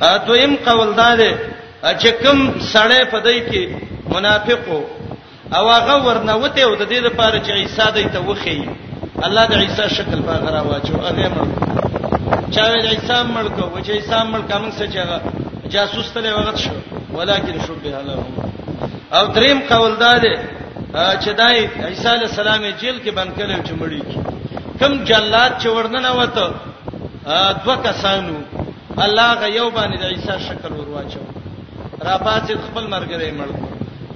دویم قول دا دی چې کوم سړی په دای کې منافق وو او هغه ورنوته او د دې لپاره چې عیسی دای ته وخی الله د عیسی شکل په غرا واچو هغه مړ چا ویل عیسی مړ کو و چې عیسی مړ کوم څه چې هغه جاسوس ته وغت شو ولکن شبه له او دریم قول دا دی چې دای عیسی علی السلام جیل کې بند کړو چې مړی کی کم جلاد چې ورننه وته دوه کسانو الله غ یو باندې د عیسی شکل ورواچو را پاتې خپل مرګره مړ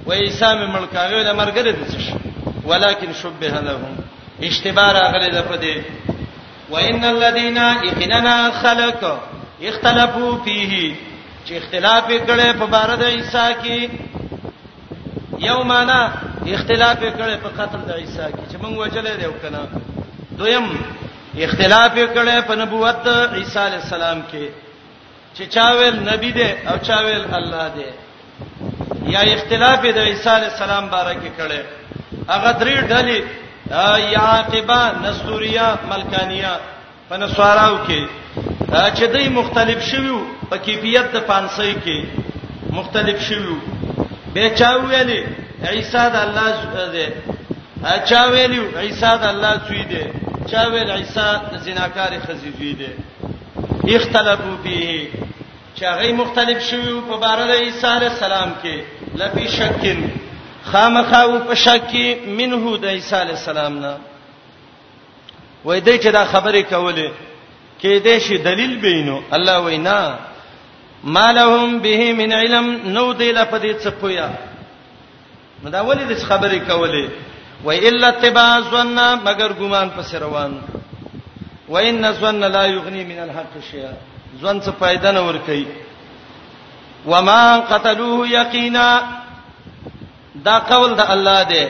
و عیسی مې مړ کاوه د مرګره د څه شي ولکن شبه لهم اشتباه راغلی د پدې وان الذين اقننا خلق اختلافو فيه چې اختلاف کړي په بار د عیسی کې یو معنا اختلاف کړي په قتل د عیسی کې چې موږ وجلې دی وکنه دویم اختلاف کړي په نبوت عیسی علی السلام کې چې چا ویل نبی دی او چا ویل الله دی یا اختلاف د عیسی علی السلام باره کې کړي هغه درې ډلې یاقبا نستوریا ملکانیا په نسواراو کې چې دوی مختلف شویو په کیفیت د پانسۍ کې مختلف شویو به چا ویلې عیسی د الله دی چا ویلو عیسی د الله زوی دی چا ویل عیسی د زناکار خزی زوی دی اختلافو فيه چا غي مختلف شوی په بار د عیسی علی السلام کې لفي شکل خامخا او په شک کې منه د عیسی علی السلام نه وای دې چې دا خبره کوله کې دې شي دلیل بینو الله وینا مالهم به من علم نو دې لپاره څه پویا نو دا ولې د خبرې کولې و الا تبع ظن مگر ګمان پس روان و ان ظن لا یغنی من الحق شیئا ظن څه فائدہ نه ور کوي وما قتلوه یقینا دا قول د الله دی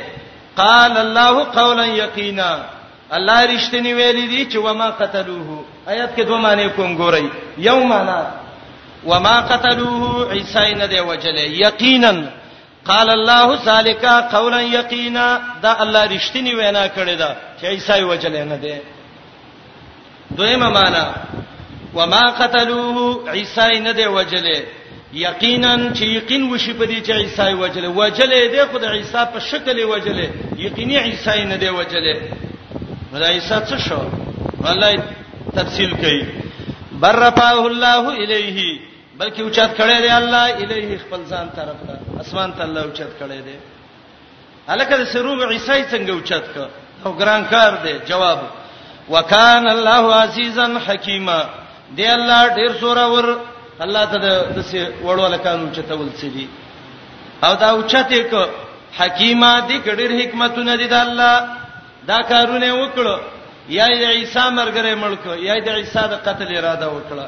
قال الله قولا یقینا الله رښتینی ویلي دي چې وما قتلوه آیات کې دوه معنی کوم ګورئ یو معنی وما قتلوه عیسی نه دی وجلې یقینا قال الله ذالک قولا یقینا دا الله رښتینی وینا کړی دا چې عیسی وجل نه دی دویمه معنا وما قتلوه عیسی نه دی وجلې یقینا چې یقین وشي په دې چې عیسی وجلې وجلې دی خو د عیسی په شکل وجلې یقیني عیسی نه دی وجلې نو دا عیسی څه شو ولای تفصیل کوي برفعه الله الیه بلکې اوچت کړي دی الله الیه خپل ځان طرف ته اسمان ته الله اوچت کړي دی الکه د سروب عیسی څنګه اوچت ک او ګران کار دی جواب وکان الله عزیزا حکیما دی الله ډیر سور ور الله ته د څه وړو لکانو چتول څه دي او دا اوچته ک حکیما دی ګډیر حکمتونه دي د الله دا کارونه وکړو یا عیسی مرګره ملک یا د عیسی د قتل اراده وکړه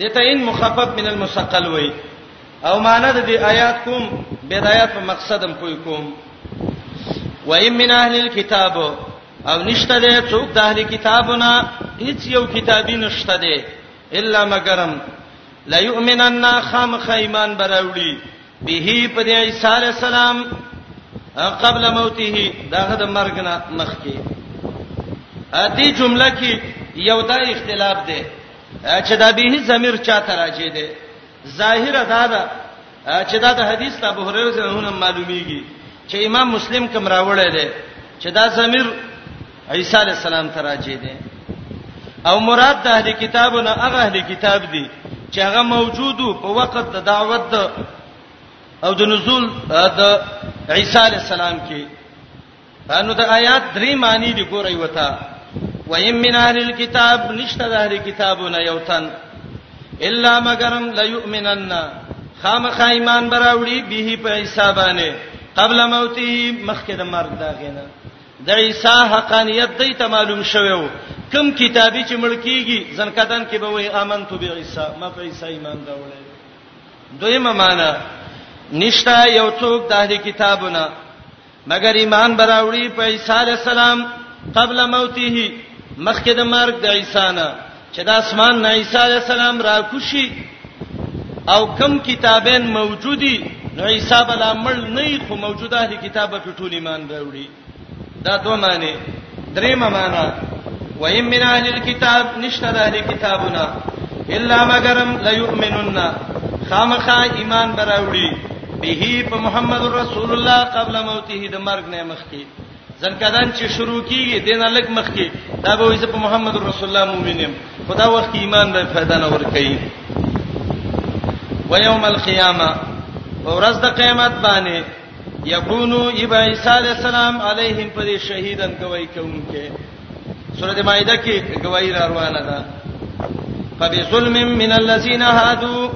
دته ان مخفف من المثقل وای او معنی د دې آیات کوم به د آیات په مقصدم پوي کوم و ایم من اهل الكتاب او نشته ده څوک د اهل کتابونه هیڅ یو کتابی نشته ده الا مگرم لا یؤمنن خام خیمان براوړي به په عیسی علی السلام قبل موته داغه د مرګ نه مخکي ا دې جمله کې یو دا اختلاف دی چې دا به ضمیر چاته راځي دی ظاهر دا ده چې دا د حدیث ته ابو هريره څخه معلومیږي چې امام مسلم کوم راوړی دی چې دا ضمیر عیسی علی السلام ته راځي دی او مراد د اهل کتابو نه هغه اهل کتاب دي چې هغه موجودو په وخت د دعوت د او د نزول د عیسی علی السلام کې انو د آیات درې معنی دی ګورای وتا ویم من اهل الكتاب نشته د اهل کتابونه یو تن الا مگرم لا یؤمنن خامخ ایمان براوړي به په حسابانه قبل موته مخکې د مرګ دا غینه د عیسی حقانیت دی ته معلوم شوو کم کتابي چې ملکیږي ځنکدان کې به وای امنت به عیسی ما په عیسی ایمان راوړل دویمه معنا نشتا یو څوک د اهل کتابونه مګر ایمان براوړي په عیسی علی السلام قبل موته مخکې د مرګ د عیسی نه چې د اسمان نه عیسی علی السلام را کوشي او کم کتابین موجودي نو عیسی بل عمل نه خو موجوده دي کتابه په ټول ایمان راوړي دا دوه معنی درې معنی وهم من اهل الكتاب نشته د اهل کتابونه الا مگرم ليؤمنون خامخا ایمان براوړي به په محمد رسول الله قبل موته د مرګ نه مخکي ځنکدان چې شروع کیږي دین الک مخکي دا به وي په محمد رسول الله مؤمنیم خدا وخت ایمان به فائدہ نه ور کوي و یوم القیامه ورځ د قیامت باندې یکونو ابا عیسی علی السلام علیهم پر شهیدن گواہی کوونکې سورته مائده کې گواہی روانه ده فبظلم من الذين هادو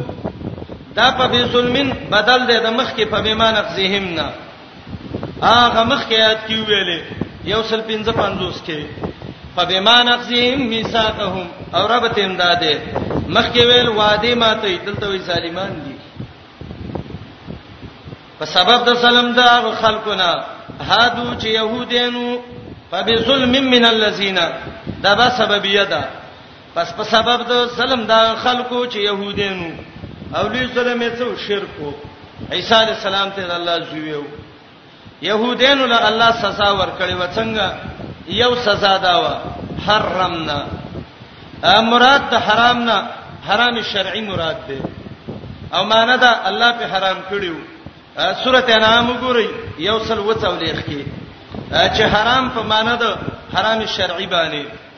دا په بی ظلمین بدل دی د مخ کې په بما نقضهم نه هغه مخ کې آیات کې ویلې یو سل 55 کې په بما نقضهم میثاقهم او ربط امداده مخ کې ویل وعده ماته دلته وی ظالمان دي په سبب د سلام دا خلقنا هادو چې يهودانو فبظلم من الذين دا به سببیه ده پس په سبب د ظلم دا خلکو چې يهودانو او لوی ظلم یې څو شرک وو عیسی علی السلام ته الله زویو يهودانو له الله سزا ورکړې و څنګه یو سزا دا و حرمنا مراد د حرام نه حرام شرعي مراد ده او معنا دا الله په حرام کړیو سورته انعام وګورئ یو سل وڅولېخ کې چې حرام په معنا د حرام شرعي باندې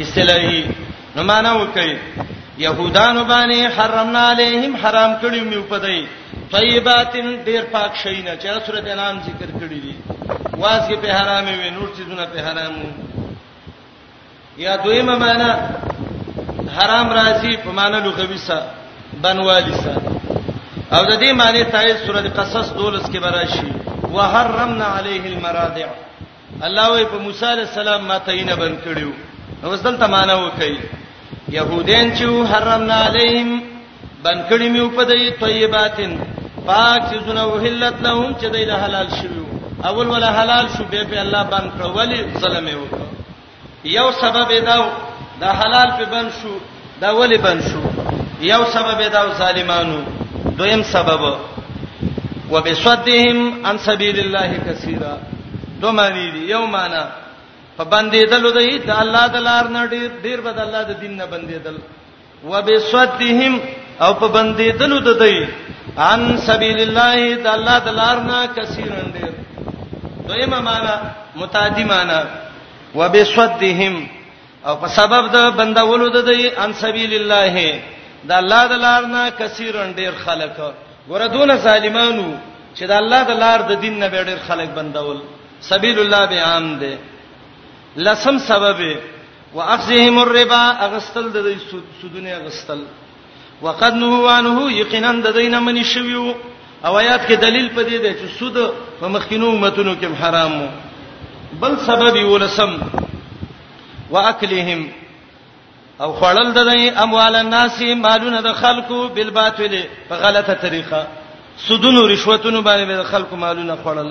اصطلاحي نو معنا وکي يهودانو باندې حرمنا عليهم حرام کړی مې په دای طيباتن ډیر پاک شي نه چې سورته نام ذکر کړی دي واس کې په حرامې وي نور چیزونه په حرامو یا دویمه معنا حرام راځي په معنا لغوي سره بنوالي سره او د دې معنی تایید سورته قصص 12 کې براشي وحرمنا عليه المراضع الله وی په موسی علی السلام ما تعین بن کړیو نو وسدل تمانه وکي يهودین چې حرمنا علیهم بن کړی میو په دې طیباتن پاک چې زونه وهلت لهم چې دې له حلال شوی اول ولا حلال شو به په الله بن کړو ولی ظلم یې وکړو یو سبب یې داو د حلال په بند شو دا ولی بند شو یو سبب یې داو ظالمانو دویم سبب وبصدهم عن سبیل الله کثیرا دوه معنی دي یو معنی په باندې دلو دی د الله د لار نه ډیر ډیر بد الله د دین نه باندې دل وبسدهم او په بندې دلو د دی ان سبیل الله د الله د لارنا کثیرن ډیر دویمه معنا متعدی معنا وبسدهم او په سبب د بندولو د دی ان سبیل الله د الله د لارنا کثیرن ډیر خلک ګوره دون ظالمانو چې د الله د لار د دین نه ډیر خلک بندول سبیل الله به عام دی لسم سبب واخذهم الربا اغستل د دې سودونه اغستل وقد نهوانه یقینا د دینه منی شویو او آیات کې دلیل پدې دی چې سود په مخکینو امتونو کې حرام وو بل سبب یې ولسم واکلهم او خړل د اموال الناس مالونه د خلکو بالباطل په غلطه طریقه سودونو رشوتونو باندې د خلکو مالونه خړل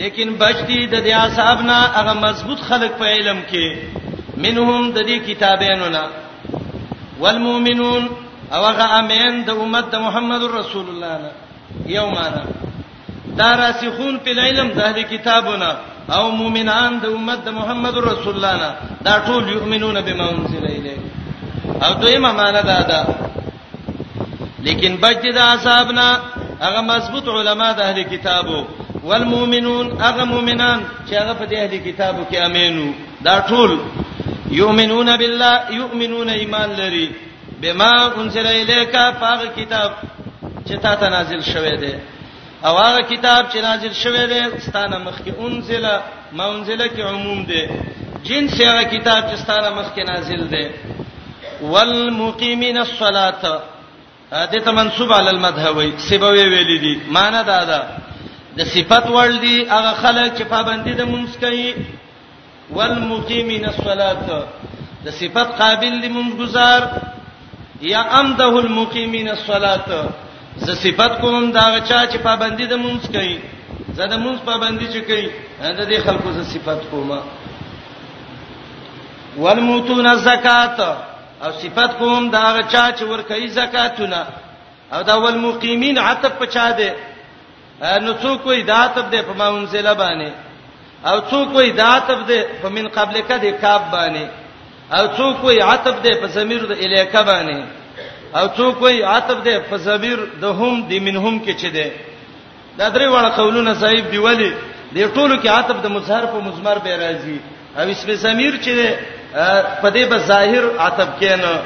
لیکن بچدی د دې اصحاب نه هغه مضبوط خلق په علم کې منهم د دې کتابینو نه والمؤمنون او هغه امین د امت د محمد رسول الله نه یو معنا دا راسخون په علم د اهل کتابونه او مؤمنان د امت د محمد رسول الله نه دا ټول یؤمنون بما انزل الیه او دویمه معنا دا ده لیکن بچ دي د اصحاب نه هغه مضبوط علما د اهل کتابو والمؤمنون هغه مؤمنان چې هغه په دې اهل کتابو کې امینو دا ټول یؤمنون بالله یؤمنون ایمان لري بما انزل الیک فاغ کتاب چې تا ته نازل شوه دی او هغه کتاب چې نازل شوی دی ستانه مخکې انزل ما انزل کې عموم دی جنس هغه کتاب چې ستانه مخکې نازل دی والمقیمین الصلاۃ دې ته منسوب علی المذهب وي سبوي ویل دي معنی دا ده د صفات ور دي هغه خلک چې پابندي د مونږ کوي والمقیمین الصلاۃ د صفت قابل دی مونږ گزار یا امده المقیمین الصلاۃ ز صفت کوم دا چا چې پابندی د مونږ کوي زده مونږ پابندی چې کوي د دې خلکو ز صفت کومه والموتون الزکات او صفت کوم دا چا چې ور کوي زکاتونه او دا والمقیمین عتب پچا دی نو څوک وی دا تب د په ما انزل باندې او څوک وی دا تب د په من قبل کا د کاب باندې او څوک وی عتب د په ضمیر د الیکا باندې او څوک وی عتب د په ضمیر د هم د منهم کې چي ده دا درې وړه قولونه صاحب دی ولی د ټولو کې عتب د مظهر په مزمر به راځي او اسم ضمیر چې په دې به ظاهر عتب کینو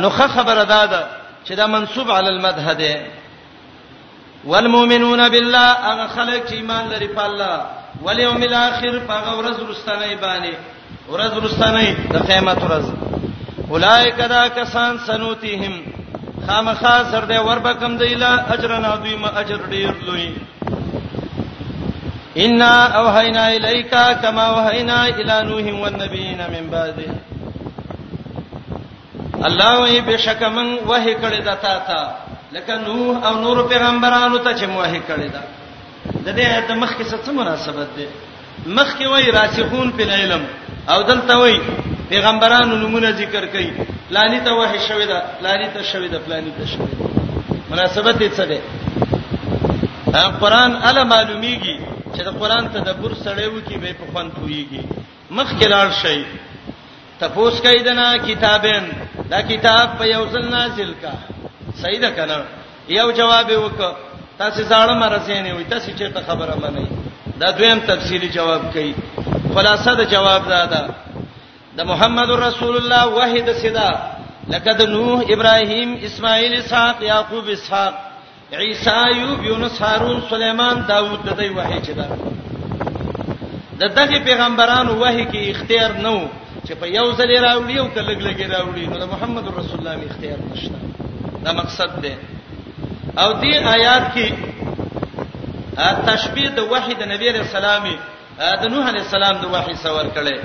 نو خبره ده چې دا منسوب علی المدح ده والمؤمنون بالله هغه خلک چې ایمان لري په الله والیوم الاخر په هغه ورځ ورستنه باندې ورځ ورستنه د قیامت ورځ اولایک دا کسان سنوتیهم خامخا سر دې ور بکم دیلا اجر نه دوی ما اجر ډیر لوی ان اوحینا الیکا کما اوحینا الی نوح والنبیین من بعده الله وی بشک من وه کړی د تا ته لکه نوح او نور پیغمبرانو ته چې موه کړی دا د دې آیت مخ کې څه مناسبت ده مخ کې وای راسخون په علم او دلته وای پیغمبرانو نمونه ذکر کړي پلانی ته وه شوی دا پلانی ته شوی دا پلانی ته شوی مناسبت یې څه ده قرآن اله معلومیږي چې د قرآن تدبر سره وکی به په خوان پوریږي مخ کې لاړ شي تپوس کوي دنا کتابین دا کتاب په یو ځل نازل کا صحیح ده کنه یو جواب وک تاسو زړه مرزین وي تاسو چې ته خبره منئ دا دویم تفصیلی جواب کوي خلاصه د جواب دا ده د محمد رسول الله وحید سدا لکه د نوح ابراهیم اسماعیل اسحاق یعقوب اسحاق عیسی ایوب یونس هارون سليمان داوود د دوی وحی چې دا د دغه پیغمبرانو وحی کې اختیار نه وو چې په یو ځل راوړي او کله لګ راوړي نو د محمد رسول الله می اختیار نشته دا مقصد دی او دې آیات کې تشبیه د وحی د نبی رسول الله د نوح علی السلام د وحی سور کړي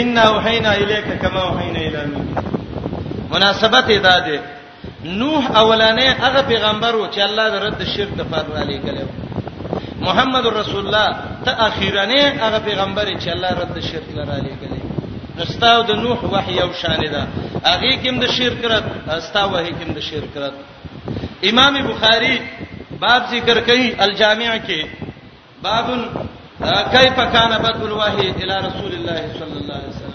ان وحینا الیک کما وحینا الی نوح مناسبت ادا ده نوح اولانې هغه پیغمبر و چې الله د رد شرک د فار را لېګلو محمد رسول الله ته اخیرنې هغه پیغمبر چې الله رد شرک لرا لېګلې نستاو د نوح وحی او شان ده هغه کوم د شرک رد استا وحی کوم د شرک رد امام بخاری باب ذکر کوي الجامع کې باب کیف کان بدء الوحی الی رسول الله صلی الله علیه وسلم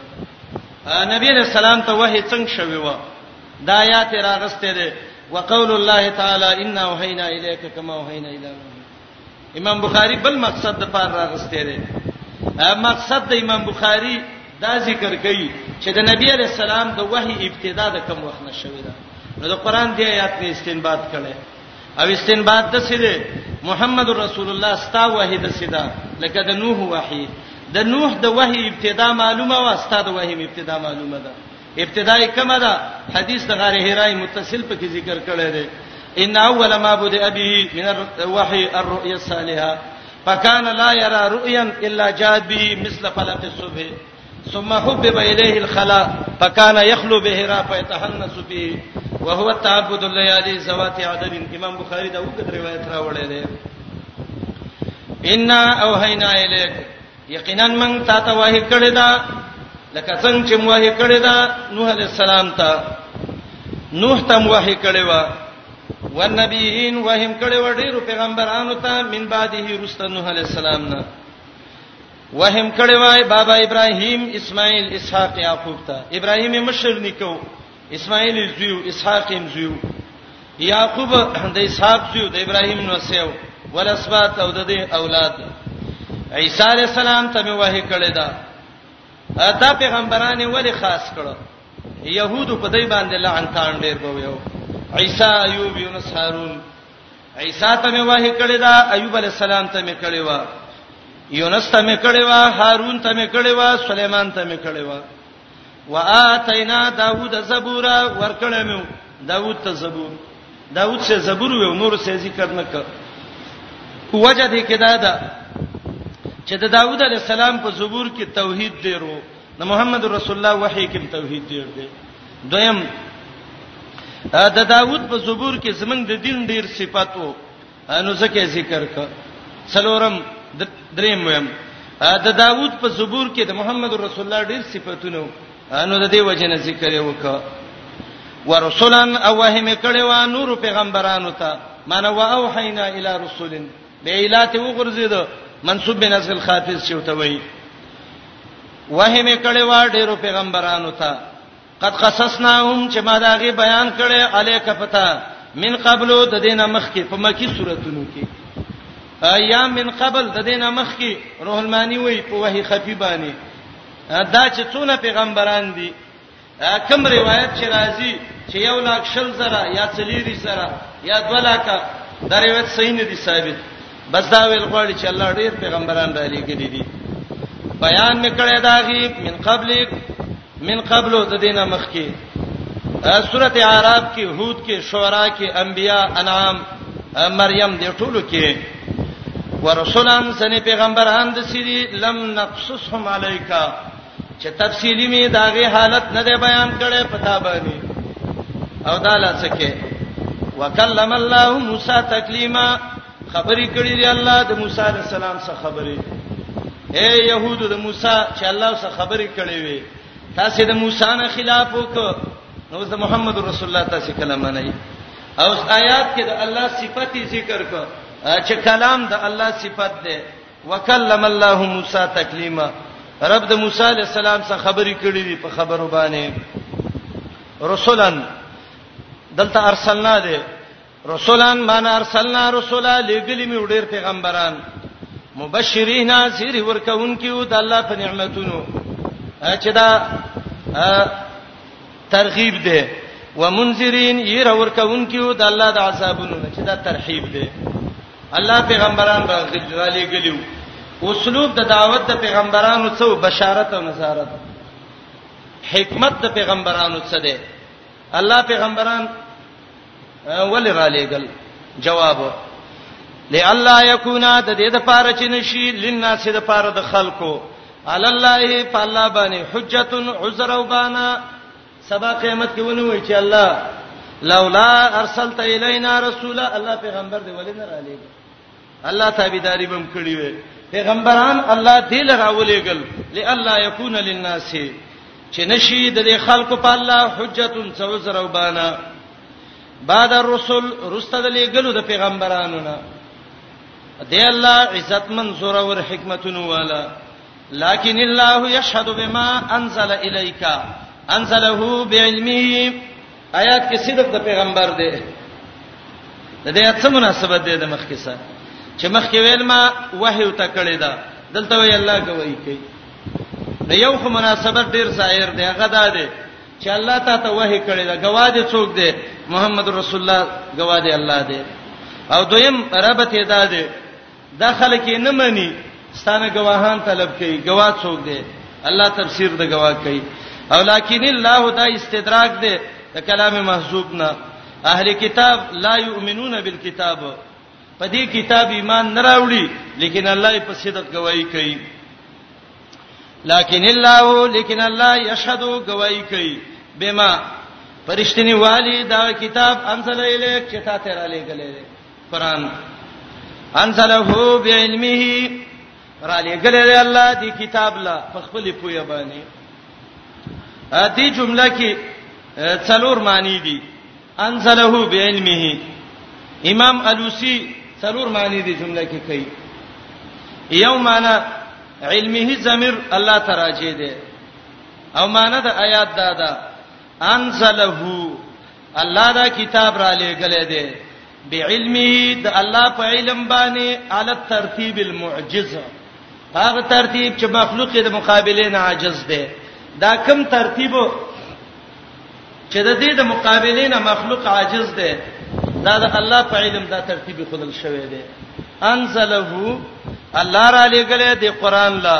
نبی علیہ السلام ته وحی څنګه شوی و دا آیات راغسته ده وقول الله تعالی انا وحینا الیک کما وحینا الی امام بخاری بل مقصد د پار راغسته ده مقصد د امام بخاری دا ذکر کوي چې د نبی علیہ السلام د وحی ابتدا د کم وخت نشوي ده نو د قران دی آیات نه استنباط کړي او استنباط د څه دی محمد رسول الله ستا وحی د څه ده لکه د نوح وحی د نوح د وحی ابتدا معلومه وا ستا د وحی ابتدا معلومه ده ابتدای کومه ده حدیث د غار هرای متصل په کې ذکر کړی دی ان اول ما بدا به من الوحي الرؤيا الصالحه فكان لا يرى رؤيا الا جاء به مثل فلق الصبح ثم حبب اليه الخلا فكان يخلو بهرا فيتحنس به وهو التعبد الليالي ذوات عدد امام بخاری دا وګد روایت راوړی دی ان اوهینا الیک یقینا من تا ته وحی کړی دا لکه څنګه چې وحی کړی دا نوح علی السلام ته نوح ته وحی کړی و والنبیین وهم کړی و ډیرو پیغمبرانو ته من بعده رسول نوح علی السلام نه وهم کړي وای بابا ابراهيم اسماعیل اسحاق یعقوب ته ابراهيم مشر نکو اسماعیل زیو اسحاق زیو یعقوب د اسحاق زیو د ابراهيم نو سیو ولسبات او د اولاد عیسی علی السلام ته وه کړي دا دا پیغمبرانه ولی خاص کړو يهودو په دای باندې لعنتان ډېر بویو عیسی ایوب یونس هارون عیسی ته مې وحی کړی دا ایوب علی السلام ته مې کړی و یونس ته مې کړی و هارون ته مې کړی و سليمان ته مې کړی و واتینا داوود زبورا ورکړې مې داوود ته زبور داوود سے زبور و نور سے ذکر نه کړ وجه دې کې دا ده چې د داوود علی السلام په زبور کې توحید ډیرو د محمد رسول الله وحی کې توحید ډیر دی دویم د داوود په زبور کې زمنګ د دین ډیر صفاتو نو ځکه ذکر ک څلورم دریم ویم د داوود په زبور کې د محمد رسول الله ډیر صفاتونه نو د دې وجه نه ذکر یې وکړه ورسولن او وهم کړي وا نور پیغمبرانو ته مانو واوحینا الی رسولن به ایلات وګرځید منسوب بن اصل خافز شوته وای وهم کړي وا ډیرو پیغمبرانو ته قد قصصناهم چې ما داغي بیان کړي الیک پتا من قبلو د دینه مخ کې په مکی صورتونو کې یا من قبل د دینه مخ کې روح المانی وای په وحی خفی باندې دا چې څونه پیغمبران دي کوم روایت چې راځي چې یو لاک شل زره یا څلیری سره یا دو لاکه دا روایت صحیح نه دی ثابت بس دا ویل غواړي چې الله ډیر پیغمبران را لېږلي دي بیان میکړه دا غي من قبلک من قبل د دینه مخکي سورۃ اعراف کې هود کې شعرا کې انبیاء انعام مریم دې ټولو کې ورسولان سنې پیغمبران د سری لم نقصصهم علیکا چې تفصیلی می داغه حالت نه دی بیان کړي پتا باندې او دا لاسکه وکلم الله موسی تکلیما خبرې کړې دی الله د موسی علی السلام سره خبرې اے يهودو د موسی چې الله سره خبرې کړې وي تاسو د موسی نه خلاف وکړو نو د محمد رسول الله تاسو کلام نه او آیات کې د الله صفتی ذکر کړ چې کلام د الله صفت ده وکلم الله موسی تکلیما رب د موسی علی السلام سره خبرې کړې دي په خبرو باندې رسولان دلته ارسلنا دي رسولان مان ارسلنا رسولا لګلی می وړیر پیغمبران مبشرین نذیر ورکون کیو د الله په نعمتونو چې دا ترغیب دی ومنذرین ير ورکونکیو د الله د عذابونو نه چې دا ترحیب دی الله پیغمبران را لګلیو اسلوب د دعوت د پیغمبرانو څو بشارت او نظارت حکمت د پیغمبرانو څه دی الله پیغمبران ولې را لېګل جواب لئلا یکونا د دې د پاره چې نشي لناس د پاره د خلکو علی الله فالله باندې حجت عذر او بانا سبا قیامت کې ونه وای چې الله لولا ارسلت الینا رسولا الله پیغمبر دی ولې نه را لېږي الله تابعداري بم کړی وي پیغمبران الله دې لراولېګل لالا یکون للناس چې نشي د خلکو په الله حجت څوزر او بانا بعد الرسل رسته د لېګلو د پیغمبرانو نه دی الله عزت منصور او حکمتونو والا لكن الله يشهد بما انزل اليك انزله بعلمه آیات کې صدق د پیغمبر دی د دې څه مناسبت دی د مخ کې سره چې مخ کې ویل ما وحی ته کړی دا دلته وی الله کوي کوي د یو خو مناسبت ډیر ظاهر دی هغه دا دی چې الله تا ته وحی کړی دا گواه دې څوک دی محمد رسول الله گواه دې الله دی او دویم ربته دا دی دا خلک یې نه مني ستانه گواهان طلب کوي گواه څوک دی الله تفسیر د گواه کوي او لکن الله دا استدراک دی د کلام محذوب نه اهل کتاب لا یؤمنون بالکتاب په دې کتاب ایمان نه راوړي لیکن الله یې په صدق گواہی کوي لکن الله لیکن الله یشهد گواہی کوي بما پرشتنی والی دا کتاب انزل الیک چې تا ته را لېګلې قران انزله بعلمه را لګل دی الله دی کتاب لا په خپل پوی باندې ا دې جمله کې څلور معنی دي انزله بعلمه امام الوسی څلور معنی دي جمله کې کوي یو معنی علمه زمير الله تراجه دي او معنی د آیات دا ده انزله الله دا کتاب را لېګلې دی بعلمه د الله په علم باندې علي ترتیب المعجز هغه ترتیب چې مخلوق د مقابله نه عاجز دی دا کم ترتیب چې د دې د مقابله نه مخلوق عاجز دی دا د الله په علم دا ترتیب خودل شوی دی انزله الله را لګلې دی قران لا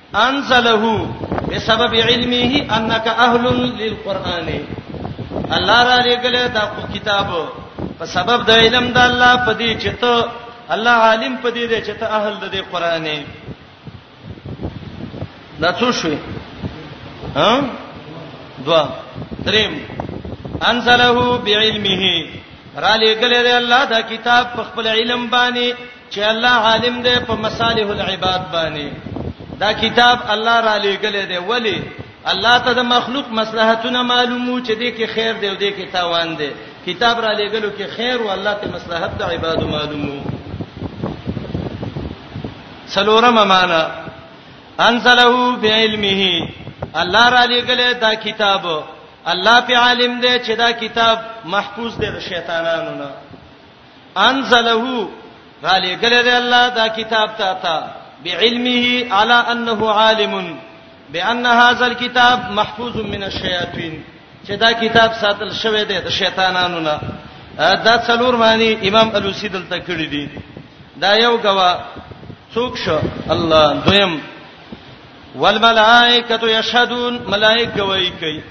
انزله بسبب علمه انك اهل للقران الله را لګل دا کتاب په سبب د علم د الله په دې چې ته الله عالم په دې چې ته اهل د دې قران نه دا څه شوي ها دوا دریم انزله بعلمه را لګل دی الله دا کتاب په خپل علم باندې چې الله عالم دی په مصالح العباد باندې دا کتاب الله را لېګلې دی ولی الله ته د مخلوق مصلحتونه معلومو چې دې کې خیر دی او دې کې تاوان دی کتاب را لېګلو کې خیر او الله ته مصلحت د عبادو معلومو سلورم معنا انزله بعلمه الله را لېګلې دا کتاب الله په عالم دی چې دا کتاب محفوظ دی د شیطانانو نه انزله را لګل دی الله دا کتاب ته تا بعلمه على انه عالم بان هذا الكتاب محفوظ من الشياطين چې دا کتاب ساتل شوی دی د شیطانانو نه دا څلور معنی امام الوسی دلته کړی دی دا یو غوا څوک شو الله دویم والملائکه یشهدون ملائکه وایي کوي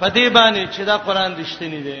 په دې باندې چې دا قران رښتینی دی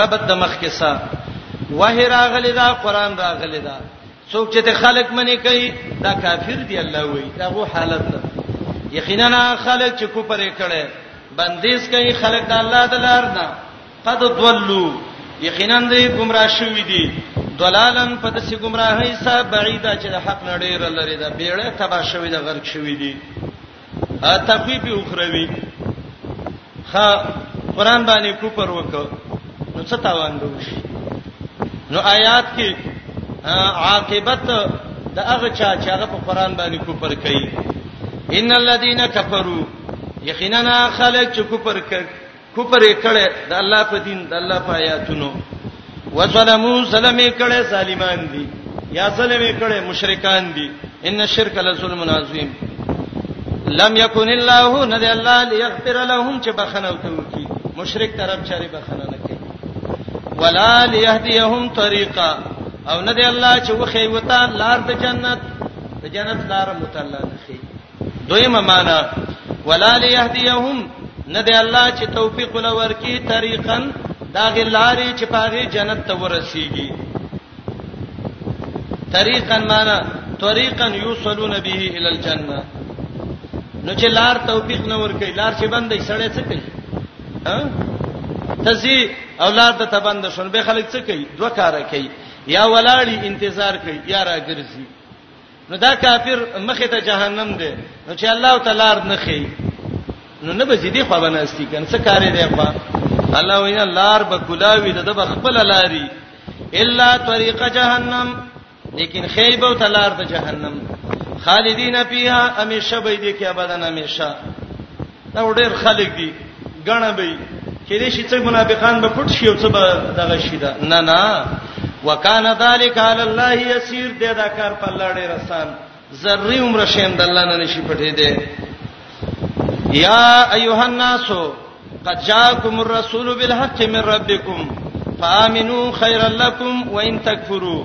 ربط د مخ کې سا وه راغلی دا قران راغلی دا څوک چې ته خلق منی کوي دا کافر دی الله وای دا غو حالت ده یقینا خلق چې کو پرې کړي بندیز کوي خلق د الله د لار نه قد ضلوا یقینا دې گمراه شوې دي دلالن په دسي گمراهۍ سره بعیدا چې د حق نړۍ لري دا بیړه تبا شوې ده غرق شوې دي تخویف اخروی خا قران باندې کوپر وک نو څه تاوان به وشي نو آیات کې عاقبت د هغه چا چې هغه په قران باندې کوپر کوي ان الذين كفروا یقینا خلک چې کوپر کوي کفر یې کړي د الله په دین د الله په آیاتونو وسلمو سلام یې کړي سالمان دي یا سلام یې کړي مشرکان دي ان الشرک لظلم عظیم لم یکن الله ندی الله لیغفر لهم چې بخنه وته وکي مشرک طرف چاري بخنه نه کوي ولا لیهدیهم طریقا او ندی الله چې وخی وته لار د جنت د جنت لار متعلق دویمه معنا ولا ليهديهم نه دی الله چې توفیق لور کی طریقن دا غلارې چې پاغه جنت ته ورسیږي طریقن معنا طریقن یوصلون به ال الجنه نو چې لار توفیق نه ور کوي لار چې بندې سړې څه کوي ها تزي اولاد ته بند شون به خلک څه کوي دوه کار کوي یا ولاړی انتظار کوي یا راګرځي نو دا کافر مخه ته جهنم دی نو چې الله تعالی نه خي نو نه به زیدي خو بناستی کنه څه کارې دی خو الله وینا لار به کلاوی د به خپل لاري الا طریق جهنم لیکن خیبه او تلار د جهنم خالدین فیها همیشه به دې کې ابدا همیشه دا ډېر خلک دي غاڼه به کې دې شي څه منافقان به پټ شي او څه به دغه شي دا نه نه وکانه ذالک علی الله یسیر دې دا کار په الله ډېر آسان ذری عمر شین د الله نه نشي پټې دې یا ایها الناس قد جاءکم الرسول بالحق من ربکم فآمنوا خيرا لكم وإن تكفروا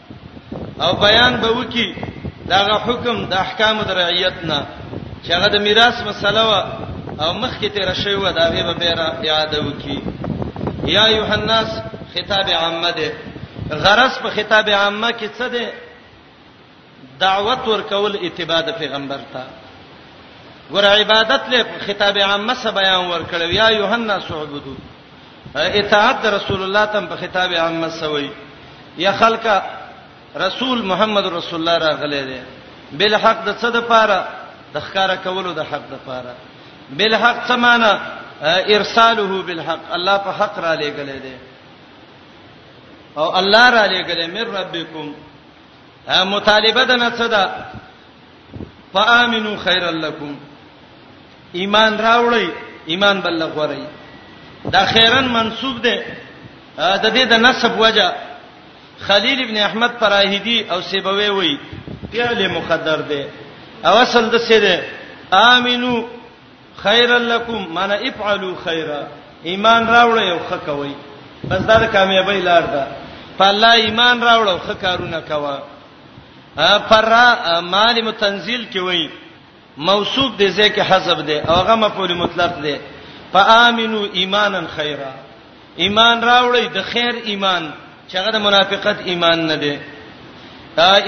او بیان به وکي داغه حکم د احکام د رعیت نه چې هغه د میراث مسله وا او مخکې تیر شوی و دا به به را اعاده وکي یا یوحناس خطاب عامه ده غرض په خطاب عامه کې څه ده دعوت ورکول اتباع د پیغمبر ته ور عبادت له خطاب عامه سره بیان ورکړو یا یوحنا سعبدو اطاعت د رسول الله تم په خطاب عامه سوی یا خلکا رسول محمد رسول الله راغلی دی بل حق د څه د پاره د ښکارا کولو د حق د پاره بل حق څه معنی ارساله بالحق الله په حق را لېګلې دی او الله را لېګلې مې ربکم مطالبه د نڅه ده فآمنو خیر لکم ایمان راوړی ایمان بل غوړی دا خیرن منسوب ده د دې د نسب وجه خلیل ابن احمد فراهیدی او سیبوی وی فعل مقدر ده او اصل د څه ده امنو خیر لکم معنی افعلوا خیرا ایمان راوړی او ښه کوی بس دا د کامیابی لار ده په الله ایمان راوړ او ښه کارونه کوه پر معالم تنزيل کې وایي موصوف دې ځکه حذف دی او هغه مفعول مطلق دی فآمنو ایمانا خیرا ایمان راوړی د خیر ایمان چې هغه د منافقت ایمان نه دی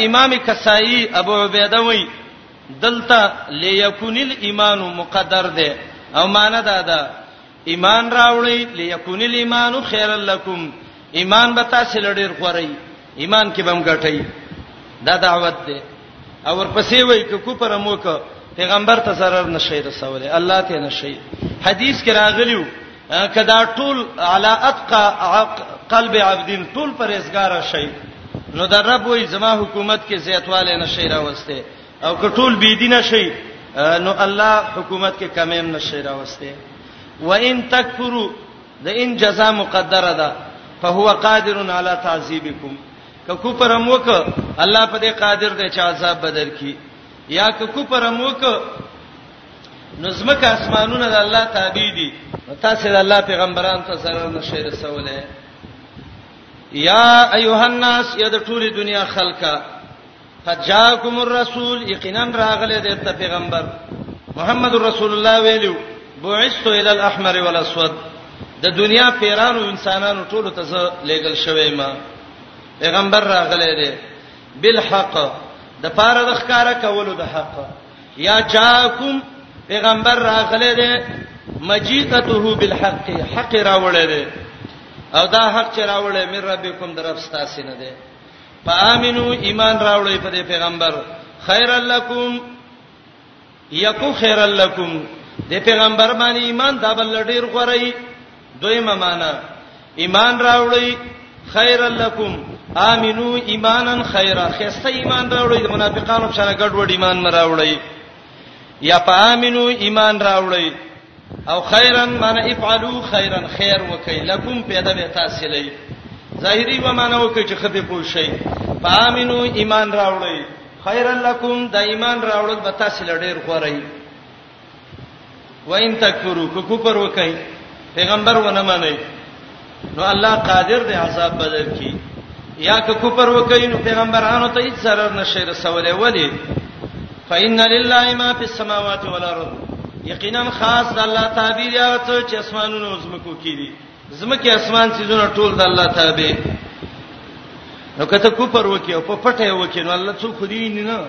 امام کسائی ابو عبیده وی دلته لیکون الايمان مقدر ده او معنا دا ده ایمان راوړی لیکون الايمان خیر لکم ایمان به تاسو لړیر خوري ایمان کې بم غټي دا دعوت ده او ورپسې وای ک کو پر موک پیغمبر ته zarar نشي رسوله الله ته نشي حدیث کې راغلیو کدا ټول علا اتقا قلب عبدین ټول پرېزګار شي نو د رب وې زما حکومت کې زیاتواله نشي راوسته او کټول بی دینه شي نو الله حکومت کې کمیم نشي راوسته و ان تکفروا د ان جزاء مقدره ده فهو قادر علی تعذيبكم که کفر هم وک الله په دې قادر دی چې عذاب بدل کړي یا که کفر هم وک نظمک اسمانونه د الله تابع دي تاسو د الله پیغمبران ته سره نشي رسوله یا ایها الناس یا د ټولي دنیا خلکا قد جاءکم الرسول یقینا راغله د پیغمبر محمد رسول الله ویلو بعثت الى الاحمر والاسود د دنیا پیرانو انسانانو ټولو ته زه لېګل شوی ما پیغمبر راغله دی بالحق د پاره د ښکارا کولو د حق یا جاءکم پیغمبر راغله دی مجیتته بالحق حق راوړل دی او دا حق چې راوړل مې ربکم درف ستاسو نه دی فآمنو ایمان راوړی په پیغمبر خیر لکم یکو خیر لکم د پیغمبر باندې ایمان دا بل ډیر غوړی دویمه معنا ایمان راوړی خیر لکم امنو ایمانا خیرا خسته ایمان راوړی د منافقانو په شان ګډوډ ایمان مراوړی یا په امنو ایمان راوړی او خیرا معنی افعلوا خیرا خیر وکي لکم پیدا به تاسو لې ظاهری و معنی وکي چې خپې پوه شي فامنو ایمان راوړی خیرا لکم د ایمان راوړل به تاسو لډیر خورئ وین تکفرو کو کفر وکي پیغمبر ونه مانی نو الله قادر دی عذاب بدل کی یا که کفر وکړي نو پیغمبرانو ته هیڅ ضرر نشي رسولای ولی فإِنَّ لِلَّهِ مَا فِي السَّمَاوَاتِ وَالْأَرْضِ یقینا خاص د الله تعبیر یا څه چې اسمانونو زمکو کې دي زمکه اسمان سيزونه ټول د الله تابع نو کته کو پر وکي او په پټه وکي نو الله څو خوري نه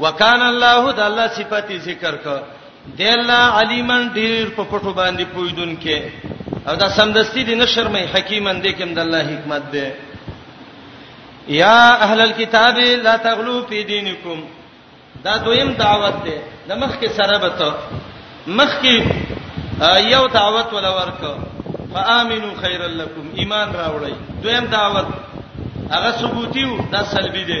وکانه الله د الله صفاتي ذکر کړه د الله علیمن ډیر په پټو باندې پویدونکې او دا سمدستی دي نشر مې حکیمن دې کوم د الله حکمت ده یا اهل الكتاب لا تغلو فی دینکم دا دویم دعوت ده د مخ کې سره به ته مخ کې یو دعوت ولا ورکو فآمنو خیر لکم ایمان راوړی دویم دعوت هغه ثبوتیو دا سلبی ده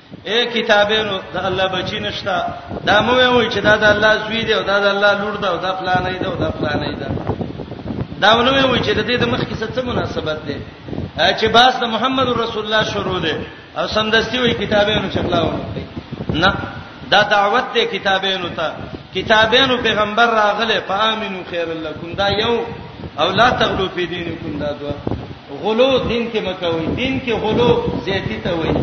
اے کتابینو د الله بچی نشتا دا مو وی چې دا د الله زوی دی او دا د الله لور ده او دا فلانه ده او دا فلانه ده دا ونه وی چې د دې د مخ کې څه مناسبت ده چې باس د محمد رسول الله شروع ده او سمدستي وی کتابینو چپلاو نه دا دعوت ده کتابینو ته کتابینو پیغمبر راغله فامنو خیر لکم دا یو او لا تغلو فی دینکم دا دوا غلو دین کې مکوي دین کې غلو زیاتی ته وایي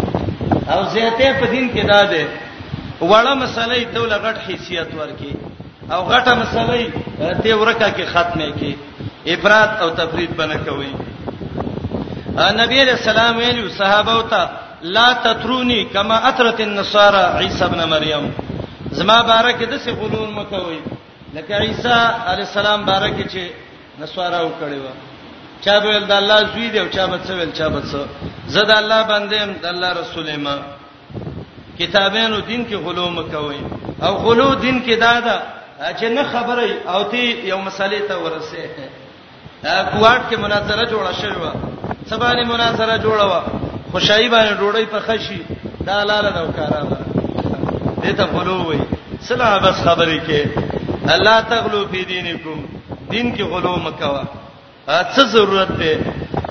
او زیاته په دین کې دا ده وړه مسله ته لغټ حیثیت ورکي او غټه مسله ته ورکه کې ختمه کې افراط او تفرید بنه کوي نبی علیہ السلام ویلو صحابه او ته لا تترونی کما اترت النصارى عیسی ابن مریم زما بارکه د څه غلون مکوي لکه عیسی علی السلام بارکه چې نسوارا وکړي و چا به د الله زوی دی او چا به څه ویل چا به څه زه د الله باندې هم د الله رسول ما کتابونو دین کې غلو مکوي او غلو دین کې دا ده چې نه خبره او تی یو مسالې ته ورسه کوارټ کې مناظره جوړه شوې و سبانه مناظره جوړه و خوشحالي باندې ډوړی په خشي دا لاله دا وکړه دې ته غلو وای سلا بس خبرې کې الله تغلو فی دینکم دین کې غلو مکوا څه ضرورت ده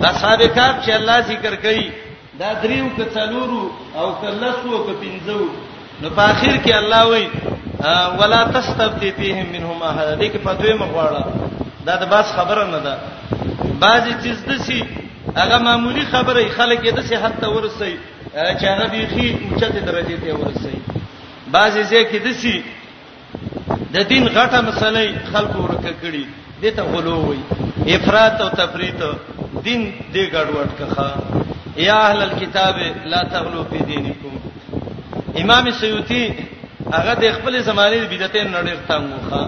اصحاب کاف چې الله ذکر کوي دا دریو که څلورو او که لسو او که پنځو نو په اخر کې الله وایي ولا تستبدی فیهم منهم احد دې کې فتوی مغواړه دا د باس خبره نه ده بعضی چیز د سی هغه معمولی خبره خلک یې د سی حد ته ورسي چې هغه بيخي اوچته درجه ته ورسي بعضی ځکه د سی د دین غټه مسله خلکو ورکه کړي دي ته غلو وي افراط او تفریط دین دې ګډوډ کخه یا اهل الكتاب لا تغلو فی دینکم امام سیوطی هغه د خپل زمانه بدعتین نړۍ تنګوخه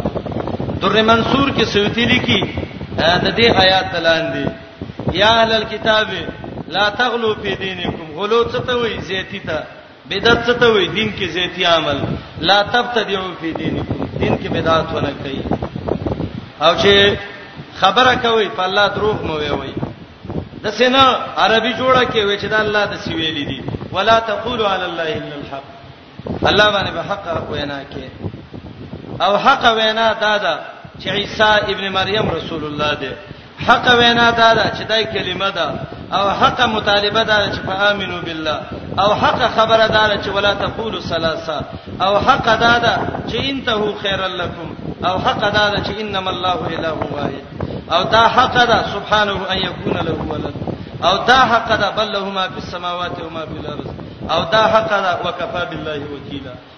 در منصور کې سیوطی لیکي د دې آیات دلان دي یا اهل الكتاب لا تغلو فی دینکم غلو څه ته وایي زیتی ته بدعت څه ته وایي دین کې زیاتی عمل لا تبتدعوا فی دینکم دین کې بدعت ونه کوي او چې خبره کوي په الله دروغ مو وي د سینا عربي جوړه کې وي چې د الله د سی ویلې دي ولا تقولوا علی الله الا الحق الله باندې به حق وینا کې او حق وینا دا ده چې عیسی ابن مریم رسول الله دی حق وینا دا ده چې دای کلمه ده او حق مطالبه ده چې فآمنو بالله او حق خبره ده چې ولا تقولوا ثلاثه او حق دا ده چې انتهو خیر لكم او حق دا ده چې انما الله اله واحد او دا حق ده سبحانه ان يكون له ولد او دا حق ده بل له ما في السماوات وما في الارض او دا حق ده وكفى بالله وكيلا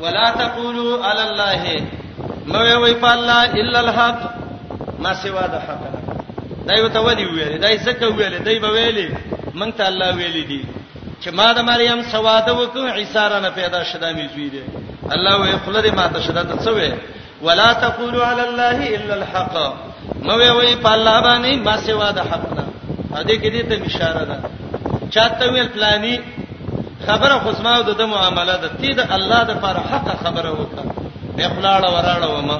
ولا تقولوا على الله مو وی په الله الا الحق ما سوا د حق نه دا یو ته ودی ویل دا یې زکه ویل دی به ویلې مونږ ته الله ویلې دي چې ما د مریم سواده وکړ عیسی را نه پیدا شدا مې زوی دی الله وې خلره ما ته شدا ته څه وې ولا تقولوا على الله الا الحق مو وی په الله باندې ما سوا د حق نه ا دې کې دې ته اشاره ده چاته ویل پلاني خبره خو زما د د معاملې د تی د الله د پر حق خبره وکړه به خلاړه وراړه ومه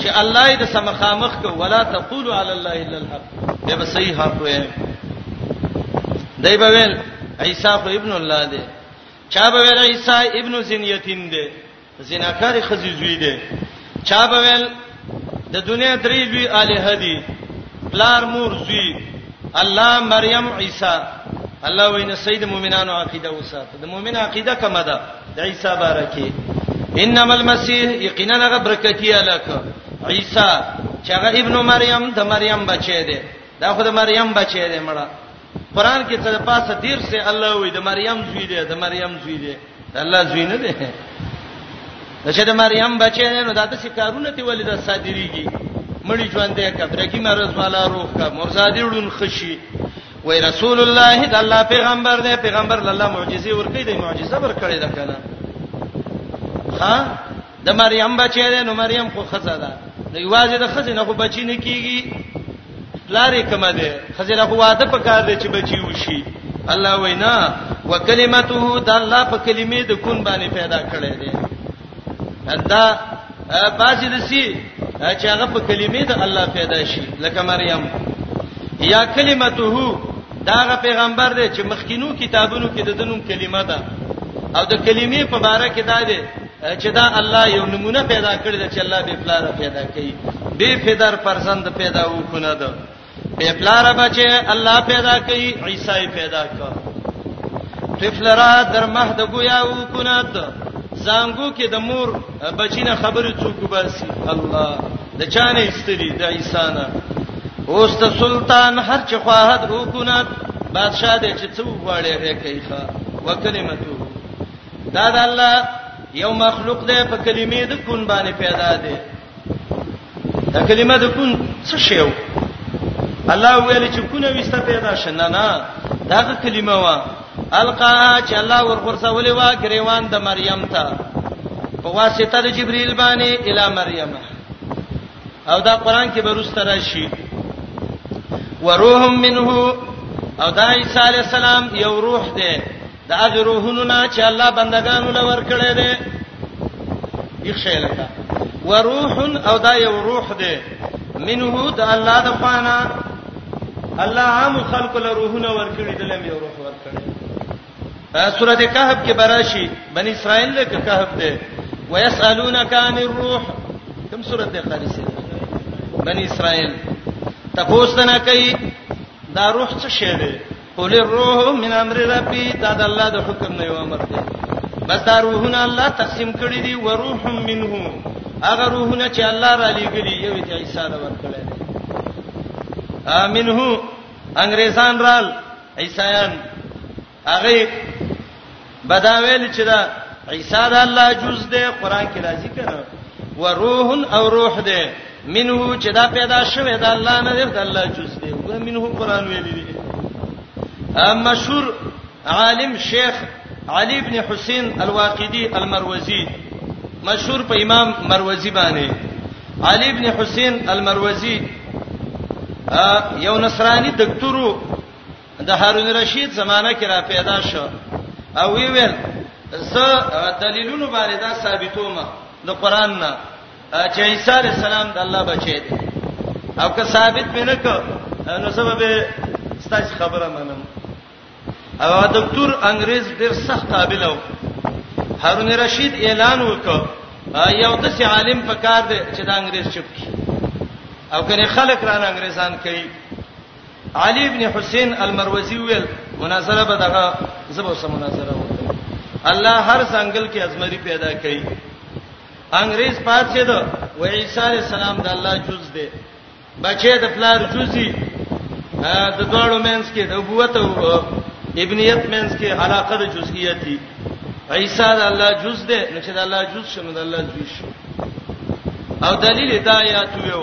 چې الله دې سم خامخ کو ولا تقول علی الله الا الحق دا به صحیح حق وې دای په ویل عیسی خو ابن الله دی چا به ویل عیسی ابن زنیتین دی زناکاری خزي زوی دی چا به ویل د دنیا درې لوی الہ دي پلار مور زوی الله مریم عیسی الله وینه سید مومنانو عقیده وساته د مومن عقیده کومه ده د عیسی بارکه انما المسيح یقینا هغه برکتی الک عیسی چې هغه ابن مریم د مریم بچی دی دا خو د مریم بچی دی مړه قران کې څه پاسه دیر سه الله وی د مریم زوی دی د مریم زوی دی الله زوی نه دی د شه د مریم بچی نه نو داته شکارونه تی ولې د صادریږي مړی ژوند دی کبره کی مرز والا روح کا مرزادی ړون خشي وای رسول الله د الله پیغمبر دی پیغمبر الله معجزه ورکړي دی معجزه ورکړي ده کنه ها د مریم بچی دی نو مریم خو خزه ده نو یوازې د خزه نه خو بچی نه کیږي لارې کومه ده خزه له واده په کار دی چې بچی وشي الله وینا وکلمته د الله په کلمې د کون باندې پیدا کړی دی دا باجی دسی چې هغه په کلمې د الله پیدا شي لکه مریم یا کلمته داغه پیغمبر دی چې مخکینو کتابونو کې د دنوم کلمه ده او د کلمې په باره کې دا دی چې دا الله یو نمونه پیدا کړی دی چې الله به پلار پیدا کړي به پدر پرزند پیدا وکونه ده به پلار بچي الله پیدا کړي عیسی پیدا کړ طفلرا در مهد گویا وکونه ده زنګو کې د مور بچینه خبره څوک باسي الله د چانه استری د عیسی نه اوس ته سلطان هر چ خواهد وکونه بادشاہ دې چې څو غواړي هغه کوي ښا وکلمتو دا د الله یو مخلوق دی په کلمې د کون باندې پیدا دی دا کلمه د کون څه شی و الله ویل چې کونه وسته پیدا شنه نه دا کلمه وا القا چې الله ورغورځه ولې وا غریوان د مریم ته په واسطه د جبرئیل باندې اله مریم او دا قران کې بروسته راشي وروح منه او دا عیسی علی السلام یو روح دی دا هغه روحونو نه چې الله بندگانو لور کړی دی یخ شي لکه وروح او دا یو روح دی منه د الله د پانا الله عام خلق له روحونه ورکړي د لم یو روح ورکړي سورته کهف کې براشي بنی اسرائیل له کهف ده ويسالونک عن الروح کوم سورته قاری سي بنی اسرائیل تاسو نه کوي دا روح څه شی دی قل الروح من امر ربي دا د الله د حکم نه یو امر دی بس دا روحونه الله تقسیم کړی دي وروح منه هغه روحونه چې الله را لېګلي یو ته عیسی را ورکړی دی امنه انګريزان رال عیسایان هغه بدا ویل چې دا عیسی د الله جز دی قران کې راځي کنه و روح او روح دی منه چې دا پیدا شوی د الله نه دی د الله جز دی و منه قران ویل دی مشهور عالم شیخ علی ابن حسین الواقدی المروزی مشهور په امام مروزی باندې علی ابن حسین المروزی یو نصرانی دکتورو د هارون رشید زمانہ کې را پیدا شو او وی ویل زه دلیلونو باندې دا ثابتوم د قران نه چې عیسی علی السلام د الله بچی دی او که ثابت مې نه کو نو سبب ستاسو خبره منم او دکتور انګريز ډیر سخت قابل و هارون رشید اعلان وکړ یو د سي عالم پکار دی چې د انګريز چپ کی او کنه خلک رانه انګريزان کوي علی ابن حسین المروزی ویل مناظره به دغه زبو سم مناظره وکړي الله هر ځنګل کې ازمری پیدا کړي انګريز پاتې ده و عیسی علی السلام د الله جز دی بچی د پلار جزئی د دوړو مینس کې د ابوته او ابنیت مینس کې علاقه د جزئیت دی عیسی د الله جز دی نو چې د الله جز شنو د الله جز شو او دلیل دا آیات یو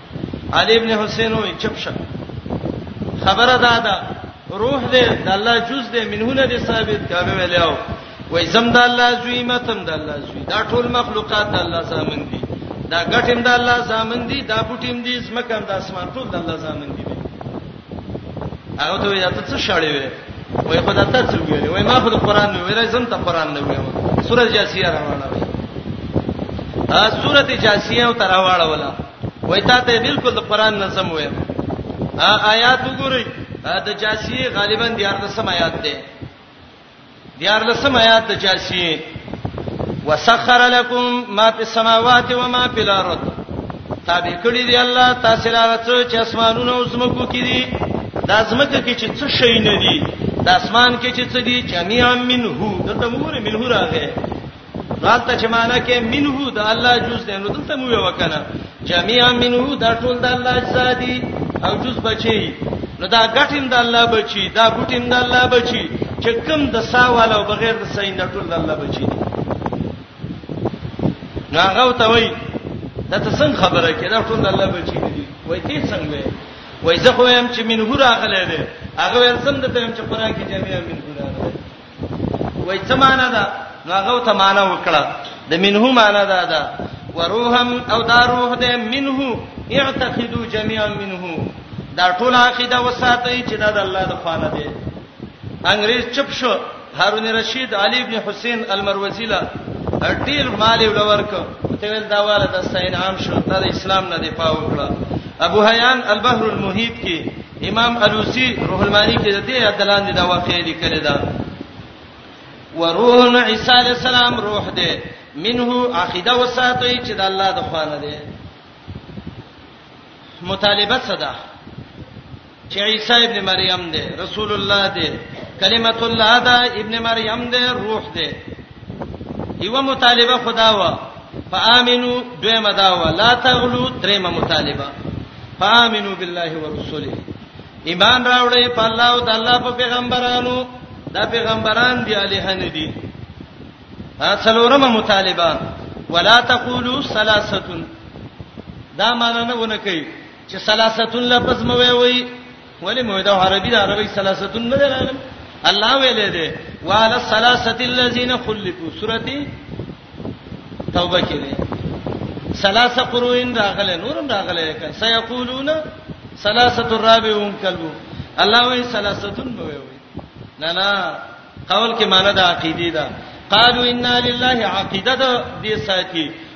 علي ابن حسین وی چپ شه خبره دا ده روح دې د الله جز دې منهونه دې ثابت کاوه ویلو وای زم د الله زوی متم د الله زوی دا ټول مخلوقات د الله زامن دي دا غټم د الله زامن دي دا بوټیم دي سمکم د اسمان ټول د الله زامن دي هغه ته وی ته څه شړې وې وای په دته څه ویلې وای ما خو د قران نه ویلې زم ته قران نه ویم سورۃ جاسیه روانه وای ا سورۃ جاسیه او تراواړه ولا وای تا ته بالکل د قران نه سم ویم ا آیات وګورئ د جاسیه غالبا 14 آیات ده دیار لسم آیات د جاسیه وسخر لكم ما في السماوات وما في الارض تابع کړی دی الله تاسو لا څه چې اسمانونو او زمکو کې دي د زمکه کې چې څه شي نه دي د اسمان کې چې څه دي جميعا منه دته مور منه راغی دالته چې معنا کې منه د الله جز دی نو دلته مو وکنه جميعا منه دا ټول د الله اجزا دي او جز بچي نو دا غټیم د الله بچي دا ګټیم د الله بچي چې کم د ساواله بغیر د سین ټول د الله بچي دي نو هغه ته وای دا ته څنګه خبره کې دا ټول د الله بچي دي وای ته څنګه وای زه خو هم چې منه راغله ده هغه ورسم د ته هم چې قران کې جميعا منه راغله وای څه معنا ده نو هغه ته معنا وکړه د منه معنا ده ده وروحم او دا روح ده منه اعتقدوا جميعا منه دا ټول عقیده وساتئ چې دا د الله د خوانه ده انګريز چپ شو هارون رشید علی ابن حسین المروزی لا ډیر مال ولورک ته ول دا والا د سین عام شو تر اسلام نه دی پاو کړه ابو حیان البحر المحیط کې امام الوسی روح المانی کې د دې عدلان دي دا واقعې لیکل دا وروح عیسی علی السلام روح دی منه عقیده وساتوي چې د الله د خوانه دی مطالبه صدا چې عیسی ابن مریم دی رسول الله دی کلمت الله دا ابن مریم دی روح دی یو مطالبه خدا و فآمنو دویمه دا و لا تغلو دریمه مطالبه فآمنو بالله ورسوله ایمان راوړی په الله او د الله په پیغمبرانو دا پیغمبران دی الہ نه دي څلورمه مطالبه ولا تقولوا ثلاثه دا معنی نه ونه کوي چې ثلاثه لفظ مو وي ولی مو دا عربی دا عربی ثلاثتون نه راغلی الله ویلې ده وعلى الثلاثه الذين خلفوا سورتي توبه کې ده ثلاثه قرون راغله نورم راغله کله سيقولون ثلاثه الرابعون کلو الله وی ثلاثتون به وي نه نه قول کې معنی د عقیده ده قالوا انا لله عقیده دې ساتي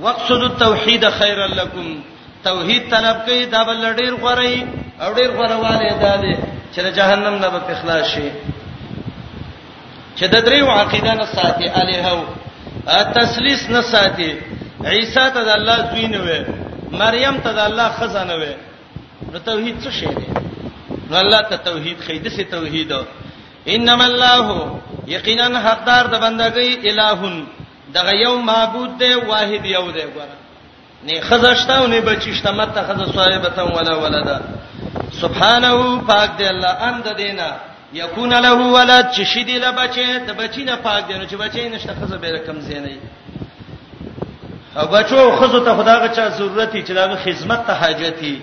وقصد التوحید خیر لکم توحید طلب کوي دا بل ډیر غوري او ډیر غورواله ده دي چې جهنم نه به اخلاص شي چې د دریو عقیده نه ساتي الہو تسلیث نه ساتي عیسی ته د الله زوی نه وي مریم ته د الله خزانه وي نو توحید څه شی دی نو الله ته توحید خې د سي توحید انما الله یقینا حقدار د بندګۍ الہون دغه یو معبود دی واحد یو دی ګوره نه خزشته او نه بچشته مته خزه صاحبته ولا ولدا سبحانه پاک دی الله ان د دینه یکون له ولد چې شیدی له بچي د بچی نه پاک دی نو چې بچی نشته خزه به رقم زینې او بچو خزه ته خداغه چا ضرورت چې داغه خدمت ته حاجت دی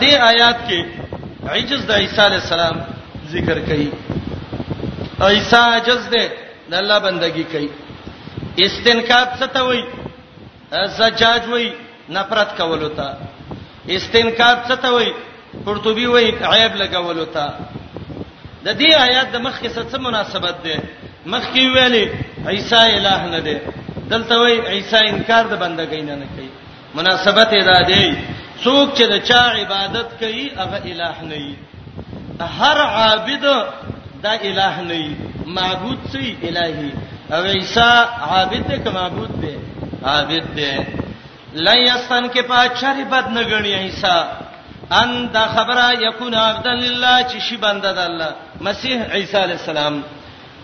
دې آیات کې عجز د عیسی علی السلام ذکر کړي عیسی عجز دی د الله بندگی کوي استنکاب څه ته وایي زجاج وایي نفرت کول وتا استنکاب څه ته وایي قرطبي وایي عیب لګول وتا د دې آیات د مخ کې څه مناسبت ده مخ کې ویلي عیسی الہ نه ده دلته وایي عیسی انکار د بندګۍ نه نه کوي مناسبت دا دی څوک چې د چا عبادت کوي هغه الٰه نه وي هر عابد دا الٰه نه وي معبود سي الٰهي او عیسی عابد ته کوم معبود دی عابد دی لا یستن کې په چر بد نه غني عیسی ان دا خبره یکون عبد لله چې شی بنده د الله مسیح عیسی علی السلام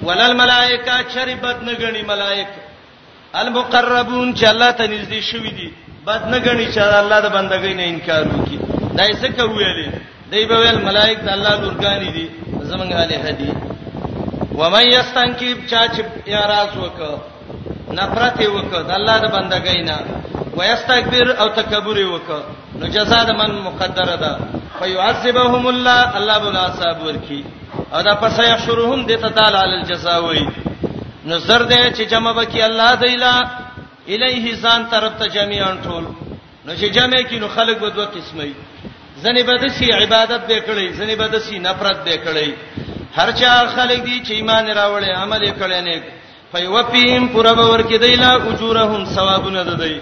ولل ملائکه چر بد نه غني ملائکه المقربون چې الله ته نږدې شوی دي بد نه غني چې الله د بندګۍ نه انکار وکړي دا یې څه کوي دی به ویل ملائک د الله لورګانی دي زمونږ اهل هدي و من یستنکیب چا چې اعتراض وک نفرت وک د الله د بندګۍ نه و یستكبر او تکبر وک نو جزاء د من مقدره ده فیعذبهم الله الله بلا صاحب ورکی او دا پس یحشرهم دته تعالی الجزاء وی نظر دې چې جمع بکی الله دیلا الیه ځان طرف ته جميعا ټول نو چې جمع کینو خلق به دوه قسمه ځنې به د سی عبادت به کړی ځنې به د سی نفرت به کړی هر چا خلق دي چې ایمان راوړي عمل یې کړی نه فیوفیهم پورا باور کې دی لا اجورهم ثوابونه ده دی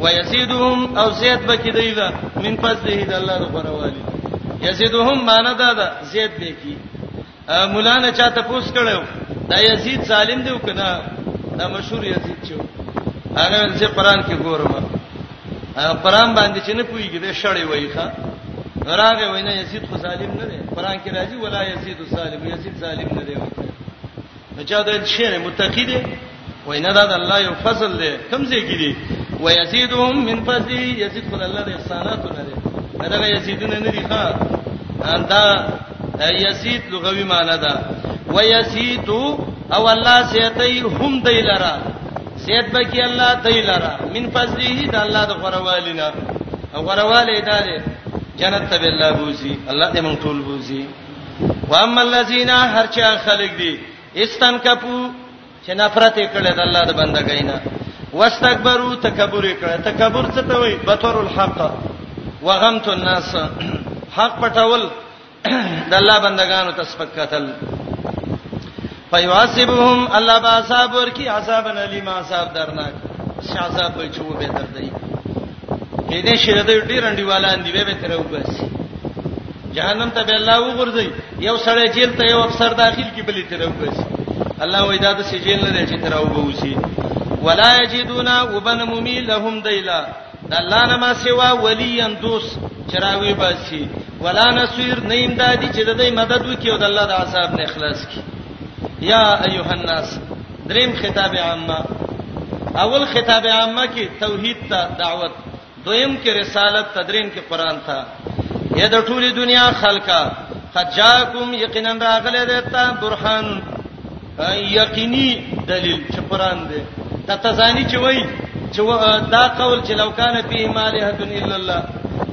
ويزيدهم او زيد بکی دی لا من فضله د الله رب العالمین یزيدهم معنا ده زيد بکی مولا نه چاته پوس کړو دا یزید ظالم دی وکنه دا مشهور یزید چې هغه چې قران کې ګورم قران باندې چې نه پويږي به شړې وای ښا راغه وینه یزید خو ظالم نه دی قران کې راځي ولا یزید ظالم یزید ظالم نه دی وای نو چا د شعر متقی دی وای نه دا د الله یو فضل دی کم ځای کې دی و یزيدهم من فضل یزيد خدای الله د احساناتو نه دی دا یزيدونه نه دي ښا دا یزيد لغوي معنی ده و یزيد او الله سیتای هم دی لرا سیت بکی الله دی لرا من فضله د الله د غروالینا غرواله ادارې جنت ته بالله بوزي الله دې مونږ ټول بوزي واما الذين هرچا خلق دي استن کپو چې نفرت کړي د الله د بندګۍ نه واستكبروا تکبر کړي تکبر څه ته وایي بطر الحق وغمت الناس حق پټول د الله بندگانو ته سپک قتل فیواسبهم الله با صبر کی عذاب الیم عذاب درناک شي عذاب به چوبه تر دی کې دې شي د ډېر انډیوالان دی به تر وباسي جهنم ته به الله وګرځي یو سړی جیل ته یو افسر داخل کی بلی تر وباسي الله وې دا د سجیل نه چې تر وبوسي ولا یجدون وبن ممی لهم دیلا د الله نه ما سوا ولی اندوس چراوی باسي ولا نصير نه امدادي چې د دې مدد وکي او د الله د عذاب نه اخلاص کی یا ایها الناس دریم خطاب عامه اول خطاب عامه کې توحید ته دعوت دویم کې رسالت تدریم کې قران ته یا د ټولي دنیا خلکا قد جاءکم یقینا راغله دتا برهان یقینی دلیل چې قران دی د تزانی چې وای چې دا قول چې لو کان فيه مالحه الا الله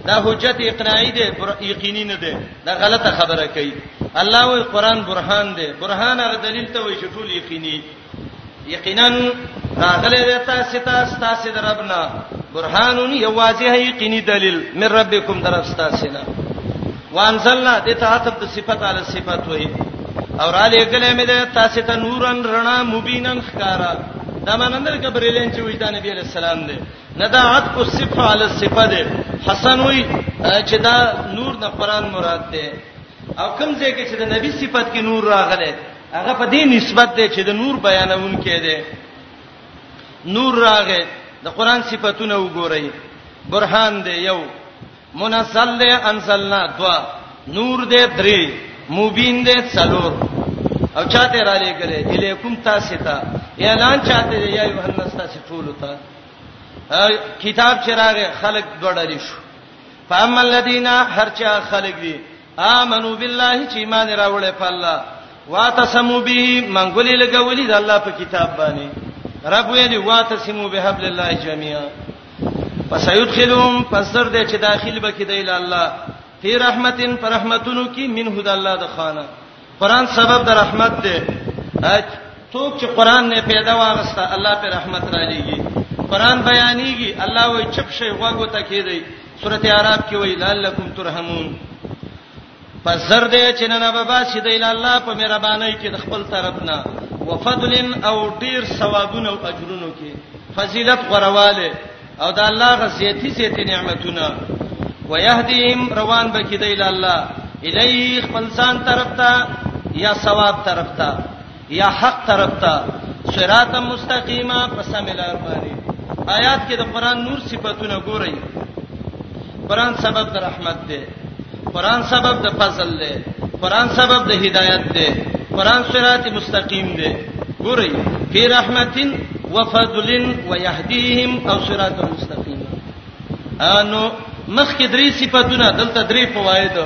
دا حجت اقناعی دی یقینی نه دی دا غلطه خبره کوي الله وی قران برهان دی برهان هغه دلیل ته وی چې ټول یقیني یقینا راغله د تاسو ته تاسو دربنا برهان یوازې یقیني دلیل من ربکم درف تاسو نه وانزلنا د تعتب د صفات علی صفات وی او را لګلې مې د تاسو ته نورن رڼا مبینن خکارا دا منندل کبرلین چې وجدان نبی علی السلام دی نه دا عطف الصفه علی الصفه ده حسن وای چې دا نور نه قران مراد ده او کوم ځای کې چې د نبی صفت کې نور راغله هغه په دې نسبت ده چې د نور بیانون کې ده نور راغې د قران صفاتونه وګورئ برهان دی یو منزل دې انزلنا دوا نور دې درې مبین دې څلور او چاته را لګلې الیکم تاسو ته اعلان چاته یا یوهنس تاسو ټول ته کتاب چراغ خلق دوړل شو فاما الذين هرچا خلق دي آمنو بالله چې ایمان راوړې په الله واتسمو به منګولې لګولې د الله په کتاب باندې رب ویلی واتسمو به حبل الله جميعا فسيدخلهم فسر دې چې داخل بکې دی الله فی رحمتن پر رحمتونو کې منه د الله د خانه قران سبب د رحمت دی څوک چې قران نه پیدا واغسته الله پر رحمت را لېږي قران بیانېږي الله وایي چپ شي غوږو ته کېږي سورته اعراف کې وایي لعلکم ترحمون پس زر دې چې نن به باسي د الله په مهرباني کې د خپل طرف نه وفضل او ډیر ثوابونه او اجرونه کې فضیلت غرواله او دا الله غزيتي زيتي نعمتونه ويهديهم روان بکې دی الله الیه خپل ځان طرف ته یا ثواب طرف ته یا حق طرف ته صراط مستقیمه پسملار باندې آیات کې د قران نور صفاتونه ګورئ قران سبب د رحمت دی قران سبب د فضل دی قران سبب د هدایت دی قران صراط مستقیم دی ګورئ فی رحمتین وفضل ويهديهم او صراط مستقیم انو مخکې درې صفاتونه دلته درې فواید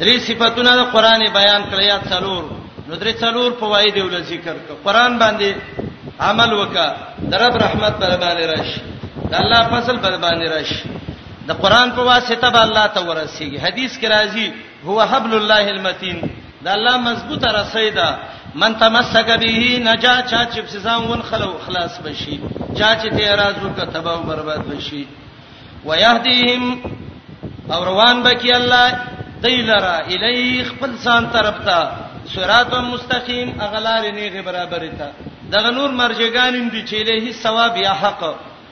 درې صفاتونه د قران بیان کړی یا څلور نو درې څلور فواید ول ذکر کړه قران باندې عمل وکړه درب رحمت بر باندې راشي د الله فضل بر باندې راشي د قران په واسطه به الله ته ورسیږي حدیث کې راځي هو حبل الله المتين د الله مضبوطه رسیدا من تمسک به نجا چا چې سزان ون خلو خلاص بشي چا چې ته اعتراض وکړه تباہ او برباد بشي ويهديهم او روان بکی الله دیلرا الی خپل ځان طرف ته صراط مستقیم اغلار نه برابر ته دغه نور مرجګان دي چې له ثواب یا حق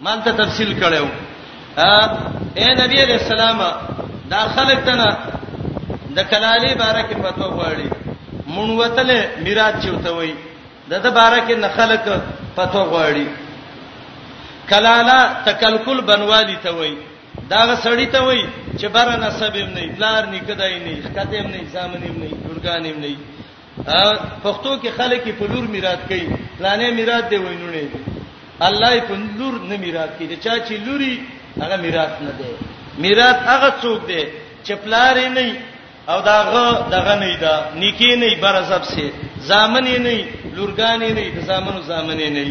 مان ته تفصیل کړو اے نبی علیہ السلام دا خلک دنه د کلالی باره کې فتوا غواړي مونږ وتله میراث چوته وای د د باره کې نه خلک فتوا غواړي کلاله تکلکل بنوالی ته وای دا سړی ته وای چې بره نسب هم نه پلار نکدای نه خکته هم نه ځامن هم نه ګرګان هم نه پښتو کې خلک په لور میراث کوي پلانې میراث دی وینونه دي الله یې په لور نه میراث کوي چې چا چې لوري هغه میراث نه دی میراث هغه څوک دی چې پلارې نه او داغه دغه نه دا نیکی نه برزب سي زامن نه لورګان نه د زامنو زامن نه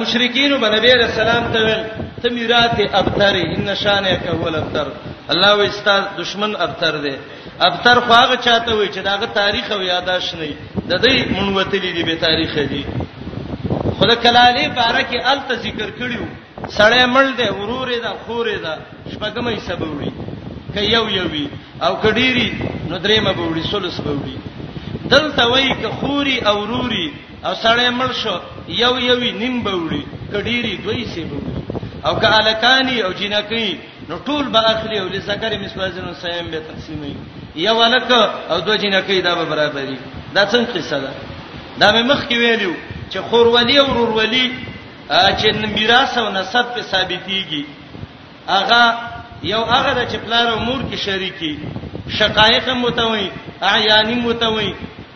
مشرکین به نبی علیہ السلام ته ویل ته میرات ابتر ان شانک هو الابتر الله وی استاد دشمن ابتر دی ابتر خو هغه چاته وی چې داغه تاریخ او یاداش نه د دې مونږوتلی دی به تاریخ دی خدای کلالی بارکه ال ته ذکر کړیو سړی مړ دی ورورې دا خورې دا شپګمې سبوړي ک یو یو وی او کډيري نو درېمه بوړي سولس بوړي دلته وای ک خوري او روري او سړی مړ شو یو یوی نیم بوړي کډيري دوی سي بوړي او که الکانی او جنکی نو ټول به اخلي او لذکر مسوازن سیم به تقسیمي یو الک او دو جنکی دا به برابرۍ دا څنګه قصه ده دا مې مخ کې ویلو چې خور ولی او ورور ولی چې میراث او نسب په ثابتيږي هغه یو هغه د چپلار امور کې شریکي شقایق متوي اعیانی متوي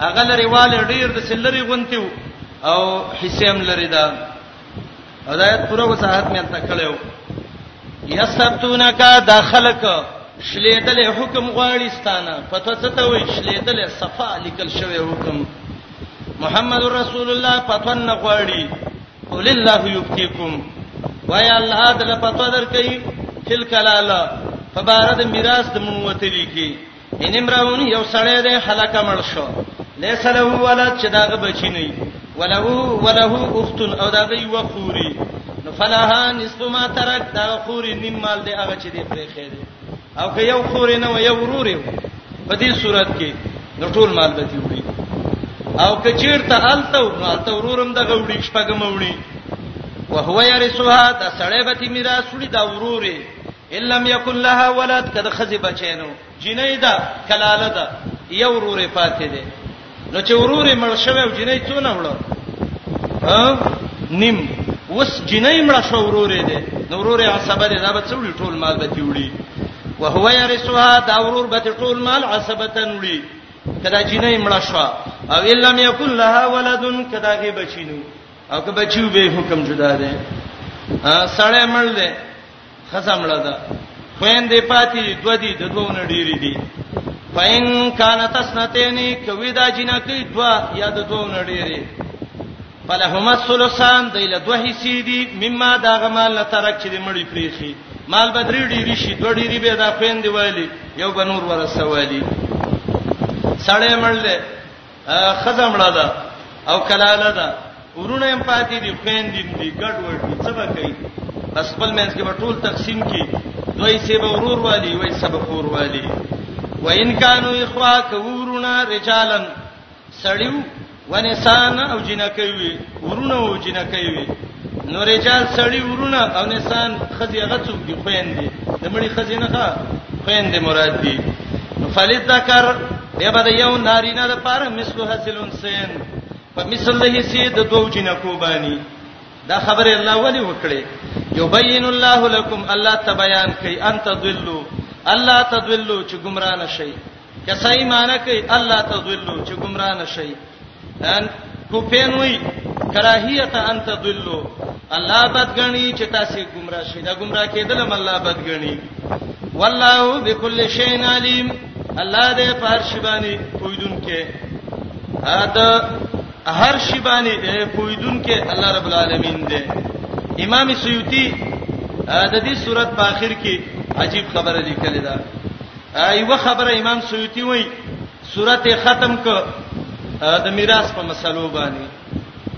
هغه لري والي ډیر د سلری غونتیو او حسیم لري دا هدایت پوره وساحت مې تل کړو یستبتونک دا خلق شلیدل حکم غواړي ستانه پته څه ته وي شلیدل صفا لیکل شوی حکم محمد رسول الله پته نه غواړي قل الله یبتیکم وای الله دل پته درکې فل کلاله فبارد میراث د مونږ وتلی کی ان امرون یو سړی دی هلاک مړ شو لیس له ولد چې داغه بچی نه وي وله وله اخت او داغه یو خوري نو فلها نصف ما ترک دا خوري نیم مال دی هغه چې دی پرې خېده او که یو خوري نه یو ورور یو په دې صورت کې نو ټول مال به دی وړي او که چیرته الته نو الته ورورم دغه وړي شپږم وړي وهو یرسوها دا سړی به تی میراث وړي دا وروري ان لم یکن لها ولد کده خزی بچینو جنې دا کلاله دا یو ورور پاتې دی نو چې ورور مړ شوی او جنې څونه وړو ها نیم وس جنې مړ شو ورور دی نو ورور عصبه دی دا به څوړي ټول مال به تیوړي وهو يرثها دا ورور به ټول مال عصبتن وړي کدا جنې مړ شو او ان لم یکن لها ولد کدا غي بچینو او که بچیو به حکم جدا دی سړی مړ دی خزم لدا خوین دی پاتې دو دی د دوه نه ډیری دی فین کانت سنتین کوي دا جنا کوي دوا یا د دوه نه ډیری فلهما الثلثان د له دوه حصے دي مما دا غمال نه ترک چې مړی پریخي مال بدری ډیری شي دوه ډیری به دا خوین دی وایلی یو بنور ورسوالی سړی مړل خزم مړه ده او کلاله ده ورونه هم پاتې دي خويند دي ګډ وډ دي څه به کوي بس خپل منځ کې به ټول تقسیم کی دوی سی به ورور والی وای سبا خور والی و ان کانوا اخوا کورنا رجالن سړیو ونسان او جنکوي ورونه او جنکوي نو رجال سړی ورونه او نسان خزي هغه څوک دي خويندې د مړي خزي نه ښه خويندې مراد دي فلذکر بیا به یو نارینه د پاره مثلو حاصل انسان په مثل له سي د دوو جنکو باندې دا خبره الله ولي وکړي یبین الله لكم الله تبیان کوي انت ذلوا الله تذلوا چې گمراه نشي کسای معنی کوي الله تذلوا چې گمراه نشي ان کوپین وی کراهیت ان تضلوا الله بدګنی چې تاسو گمراه شئ دا گمراه کېدل هم الله بدګنی والله بكل شيء عليم الله دې په هر شی باندې پویدونکې دا هر شی باندې پویدونکې الله رب العالمین دې امام سیوطی د دې صورت په اخر کې عجیب خبره لیکلې ده ایو خبره امام سیوطی وایي سورت ختم ک د میراث په مسلو باندې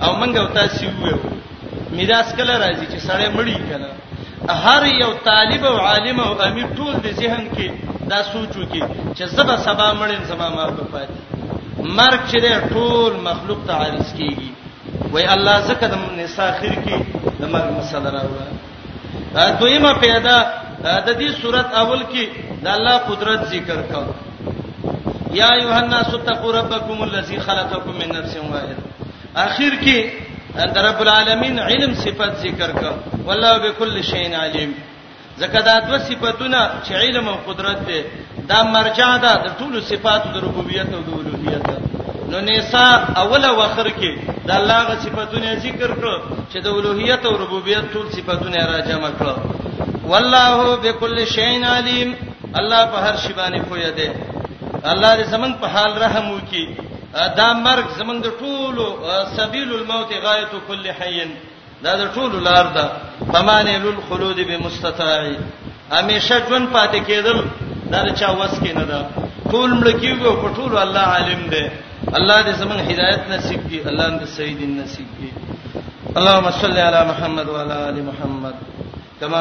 او منګه او تاسو ویو میراث کله راځي چې سړی مړی کله هر یو طالب او عالم او امیر ټول د ذهن کې دا سوچو کې چې زبا سبا مړین زما ما په پاتې مرګ چې ټول مخلوق ته عارض کیږي وای الله زکه د نساء خیر کې د مرګ مسله راوړه دویمه پیدا د دې صورت اول کې د الله قدرت ذکر کړ یا ایها الناس اتقوا ربکم الذی خلقکم من نفس واحده اخر کې د رب العالمین علم صفت ذکر کړ والله بكل شیء علیم زکه دا دوه صفاتونه چې علم او قدرت دي دا مرجع ده د ټول صفاتو د ربوبیت او د اولوہیت نو نساء اوله وخر کې د الله غ صفاتونه ذکر کړو چې د اولوہیت او ربوبیت ټول صفاتونه راجم کړو والله بكل شيء عليم الله په هر شی باندې پوهه ده الله دې زمنګ په حال رحم وکي دا مرګ زمنګ د ټولو سبیل الموت غایت کل حین دا د ټولو لار ده فمانه للخلود بمستطاعي همیشه ژوند پاتې کېدل دا چا وس کې نه ده ټول ملکیږي په ټول الله عالم دی الله دې زمون هدایت نصیب کړي الله دې سید نصیب کړي اللهم صل علی محمد وعلى ال محمد کما